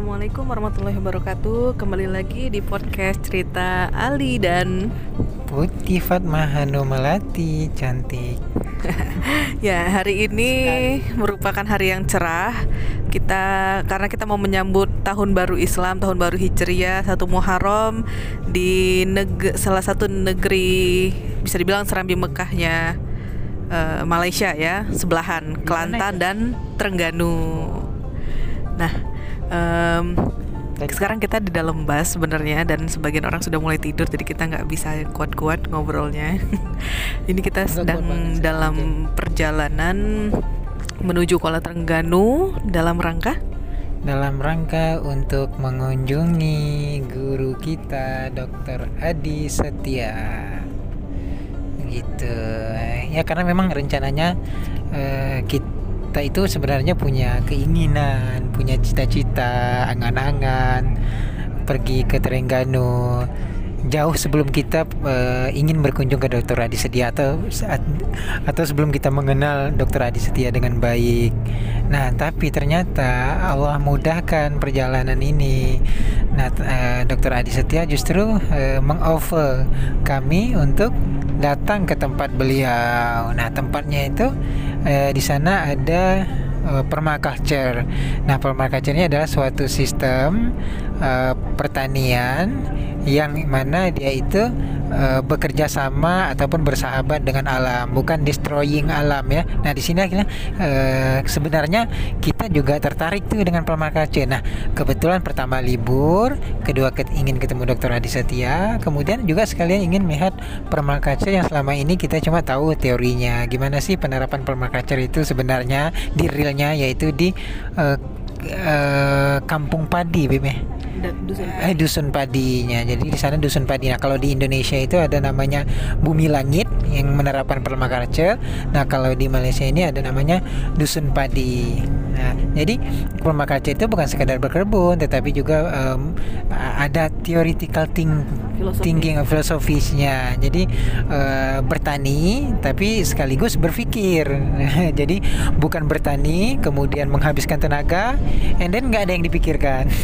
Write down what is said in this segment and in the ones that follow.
Assalamualaikum warahmatullahi wabarakatuh. Kembali lagi di podcast cerita Ali dan Putih Fatmah Hanu Melati Cantik. Ya hari ini merupakan hari yang cerah. Kita karena kita mau menyambut tahun baru Islam Tahun baru Hijriah Satu Muharram Di neg salah satu negeri Bisa dibilang serambi Mekahnya uh, Malaysia ya Sebelahan Kelantan dan Terengganu. Nah um, sekarang kita di dalam bus sebenarnya dan sebagian orang sudah mulai tidur jadi kita nggak bisa kuat-kuat ngobrolnya. Ini kita sedang dalam perjalanan menuju Kuala Terengganu dalam rangka dalam rangka untuk mengunjungi guru kita Dr. Adi Setia. Gitu. Ya karena memang rencananya uh, kita kita itu sebenarnya punya keinginan, punya cita-cita, angan-angan pergi ke Terengganu jauh sebelum kita uh, ingin berkunjung ke Dokter Adi Setia atau saat, atau sebelum kita mengenal Dokter Adi Setia dengan baik. Nah, tapi ternyata Allah mudahkan perjalanan ini. Nah, uh, Dokter Adi Setia justru uh, mengoffer kami untuk datang ke tempat beliau. Nah, tempatnya itu uh, di sana ada uh, permaculture. Nah, permaculture ini adalah suatu sistem uh, pertanian yang mana dia itu uh, bekerja sama ataupun bersahabat dengan alam, bukan destroying alam ya. Nah, di sini akhirnya uh, sebenarnya kita juga tertarik tuh dengan permaculture. Nah, kebetulan pertama libur, kedua ket ingin ketemu Dr. Adi Setia, kemudian juga sekalian ingin melihat permaculture yang selama ini kita cuma tahu teorinya. Gimana sih penerapan permaculture itu sebenarnya di realnya yaitu di uh, uh, kampung padi, Bebe dusun eh dusun padinya. Jadi di sana dusun padi. Nah kalau di Indonesia itu ada namanya bumi langit yang menerapkan permaculture nah kalau di Malaysia ini ada namanya dusun padi. Nah jadi permaculture itu bukan sekadar berkebun tetapi juga um, ada theoretical think Filosofi. thinking filosofisnya. Jadi uh, bertani tapi sekaligus berpikir. Jadi bukan bertani kemudian menghabiskan tenaga and then nggak ada yang dipikirkan.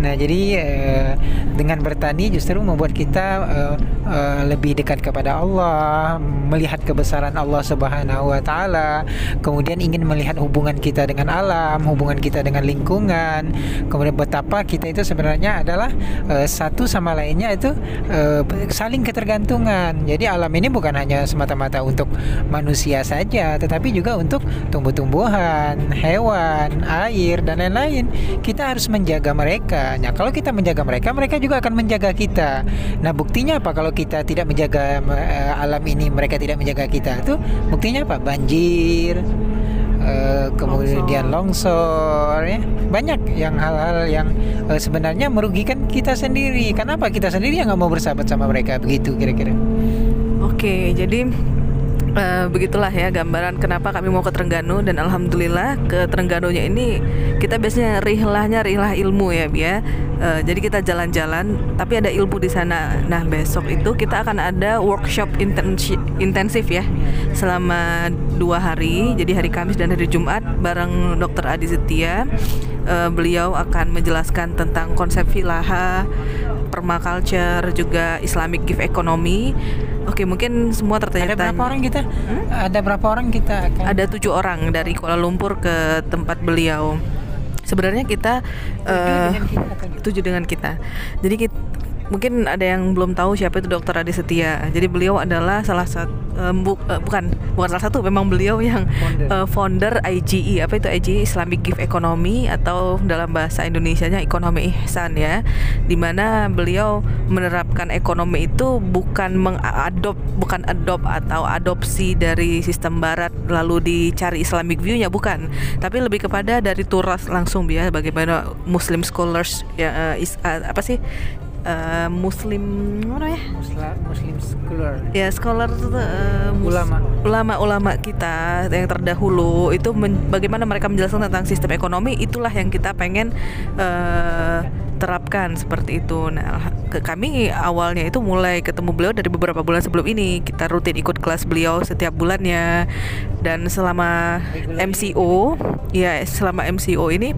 Nah, jadi uh, dengan bertani justru membuat kita uh, uh, lebih dekat kepada Allah, melihat kebesaran Allah Subhanahu wa taala, kemudian ingin melihat hubungan kita dengan alam, hubungan kita dengan lingkungan, kemudian betapa kita itu sebenarnya adalah uh, satu sama lainnya itu uh, saling ketergantungan. Jadi alam ini bukan hanya semata-mata untuk manusia saja, tetapi juga untuk tumbuh-tumbuhan, hewan, air dan lain-lain. Kita harus menjaga mereka Nah, kalau kita menjaga mereka, mereka juga akan menjaga kita. Nah, buktinya apa kalau kita tidak menjaga uh, alam ini, mereka tidak menjaga kita? Itu buktinya apa? Banjir, uh, kemudian longsor, ya. Banyak yang hal-hal yang uh, sebenarnya merugikan kita sendiri. Kenapa kita sendiri yang nggak mau bersahabat sama mereka begitu kira-kira? Oke, jadi uh, begitulah ya gambaran kenapa kami mau ke Terengganu dan alhamdulillah ke Terengganunya ini kita biasanya rihlahnya rihlah ilmu ya Bia. Uh, jadi kita jalan-jalan tapi ada ilmu di sana. Nah, besok itu kita akan ada workshop intensif ya selama dua hari. Jadi hari Kamis dan hari Jumat bareng Dr. Adi Setia. Uh, beliau akan menjelaskan tentang konsep filaha, permaculture, juga Islamic gift economy Oke, mungkin semua tertanya. Ada berapa orang kita? Hmm? Ada berapa orang kita akan? Ada tujuh orang dari Kuala Lumpur ke tempat beliau. Sebenarnya kita tujuh, uh, dengan kita. Jadi kita, mungkin ada yang belum tahu siapa itu Dokter Adi Setia. Jadi beliau adalah salah satu um, bu, uh, bukan bukan salah satu, memang beliau yang founder, uh, founder IGE. Apa itu IGE? Islamic Gift Economy atau dalam bahasa Indonesianya ekonomi ihsan ya. Di mana beliau menerapkan ekonomi itu bukan mengadop, bukan adopt atau adopsi dari sistem Barat lalu dicari Islamic view-nya bukan, tapi lebih kepada dari turas langsung ya bagaimana Muslim scholars ya uh, is, uh, apa sih uh, Muslim mana ya? Muslim, Muslim scholar. Ya scholar uh, ulama. Ulama ulama kita yang terdahulu itu bagaimana mereka menjelaskan tentang sistem ekonomi itulah yang kita pengen uh, terapkan seperti itu. Nah, ke kami awalnya itu mulai ketemu beliau dari beberapa bulan sebelum ini. Kita rutin ikut kelas beliau setiap bulannya dan selama MCO, ya selama MCO ini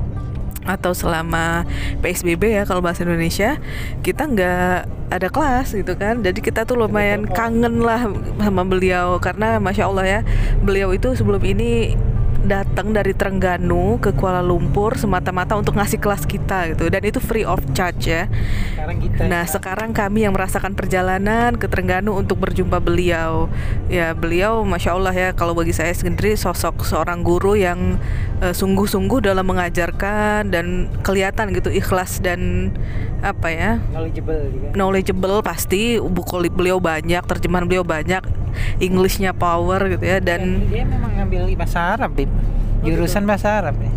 atau selama PSBB ya kalau bahasa Indonesia kita nggak ada kelas gitu kan. Jadi kita tuh lumayan kangen lah sama beliau. Karena masya Allah ya beliau itu sebelum ini datang dari Trengganu ke Kuala Lumpur semata-mata untuk ngasih kelas kita gitu dan itu free of charge ya. Sekarang kita Nah, sekarang kami yang merasakan perjalanan ke Trengganu untuk berjumpa beliau. Ya, beliau masya Allah ya kalau bagi saya sendiri sosok seorang guru yang eh, sungguh-sungguh dalam mengajarkan dan kelihatan gitu ikhlas dan apa ya knowledgeable juga. knowledgeable pasti buku beliau banyak terjemahan beliau banyak Englishnya power gitu ya dan dia memang ngambil bahasa Arab, Bib. Jurusan bahasa Arab nih.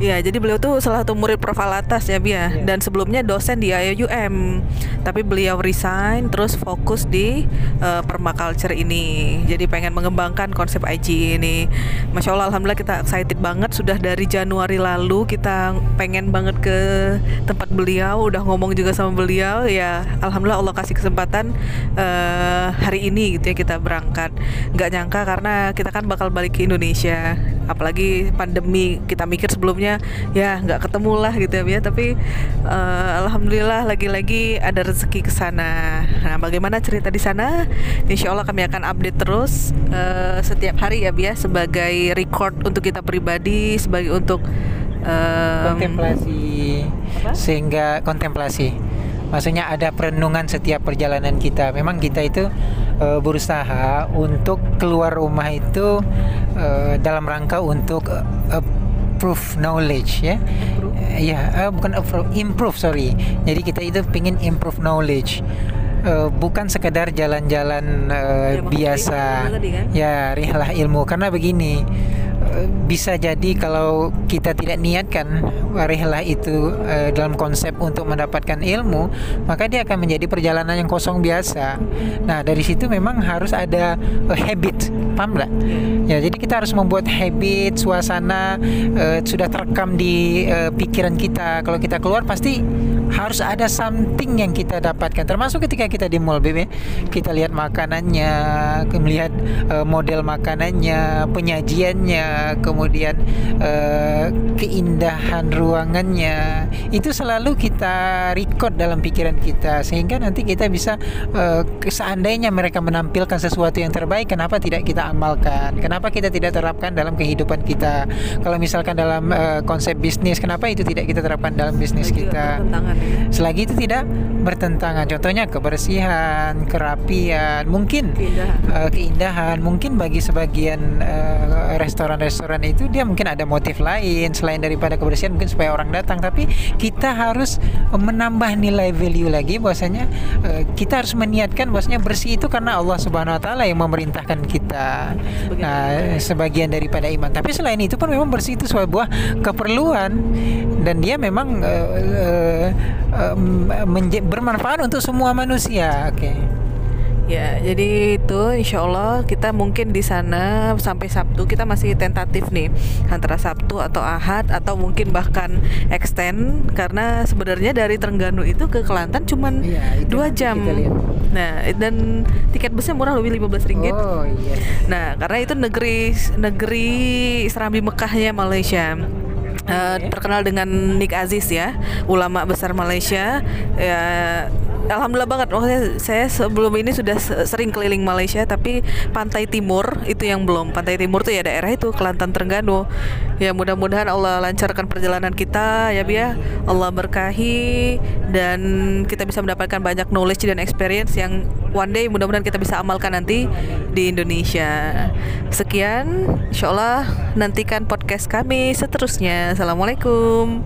Ya, jadi beliau tuh salah satu murid Prof. Alatas ya, Bia. Iya. Dan sebelumnya dosen di IUM. Tapi beliau resign terus fokus di eh, permaculture ini. Jadi pengen mengembangkan konsep IG ini. Masya Allah, alhamdulillah kita excited banget. Sudah dari Januari lalu kita pengen banget ke tempat beliau. Udah ngomong juga sama beliau. Ya, alhamdulillah Allah kasih kesempatan eh, hari ini gitu ya kita berangkat. Nggak nyangka karena kita kan bakal balik ke Indonesia. Apalagi pandemi kita mikir sebelumnya ya nggak ketemu lah gitu ya tapi eh, alhamdulillah lagi-lagi ada rezeki ke sana. Nah, bagaimana cerita di sana? Insya Allah kami akan update terus eh, setiap hari ya Bia sebagai record untuk kita pribadi, sebagai untuk em, kontemplasi Apa? sehingga kontemplasi maksudnya ada perenungan setiap perjalanan kita memang kita itu eh, berusaha untuk keluar rumah itu eh, dalam rangka untuk eh, approve knowledge ya. Ya eh, bukan approve, improve sorry. Jadi kita itu pengen improve knowledge. Eh, bukan sekedar jalan-jalan eh, Ya, biasa. kan? ya rihlah ilmu. Karena begini bisa jadi kalau kita tidak niatkan rihlah itu eh, dalam konsep untuk mendapatkan ilmu maka dia akan menjadi perjalanan yang kosong biasa. Nah dari situ memang harus ada habit. Paham nggak? Ya jadi kita harus membuat habit suasana eh, sudah terekam di eh, pikiran kita. Kalau kita keluar pasti harus ada something yang kita dapatkan. Termasuk ketika kita di mall Bebe kita lihat makanannya melihat eh, model makanannya penyajiannya kemudian eh, keindahan ruangannya. Itu selalu kita record dalam pikiran kita sehingga nanti kita bisa ke- seandainya mereka menampilkan sesuatu yang terbaik kenapa tidak kita amalkan? Kenapa kita tidak terapkan dalam kehidupan kita? Kalau misalkan dalam eh, konsep bisnis kenapa itu tidak kita terapkan dalam bisnis kita? ya. Selagi itu tidak bertentangan. Contohnya kebersihan kerapian mungkin Keindahan. eh, keindahan. Mungkin bagi sebagian eh, restoran-restoran itu dia mungkin ada motif lain selain daripada kebersihan mungkin supaya orang datang. Tapi kita harus menambah nilai value lagi bahwasanya eh, kita harus meniatkan bahwasanya bersih itu karena Allah Subhanahu wa taala yang memerintahkan kita. Sebagian nah daripada- sebagian daripada iman. Tapi selain itu pun memang bersih itu sebuah keperluan. Dan dia memang eh, eh, menje- bermanfaat untuk semua manusia oke Ya, jadi itu insya Allah kita mungkin di sana sampai Sabtu kita masih tentatif nih antara Sabtu atau Ahad atau mungkin bahkan extend karena sebenarnya dari Trengganu itu ke Kelantan cuman Iya, dua jam. Nah, dan tiket busnya murah lebih 15 ringgit. oh iya Nah, karena itu negeri negeri Serambi Mekahnya Malaysia. Eh, terkenal dengan Nick Aziz ya, ulama besar Malaysia. Ya, alhamdulillah banget. Maksudnya saya sebelum ini sudah se- sering keliling Malaysia, tapi pantai timur itu yang belum. Pantai timur tuh ya daerah itu Kelantan Terengganu. Ya mudah-mudahan Allah lancarkan perjalanan kita ya Bia. Allah berkahi dan kita bisa mendapatkan banyak knowledge dan experience yang one day mudah-mudahan kita bisa amalkan nanti di Indonesia. Sekian, insya Allah nantikan podcast kami seterusnya. Assalamualaikum.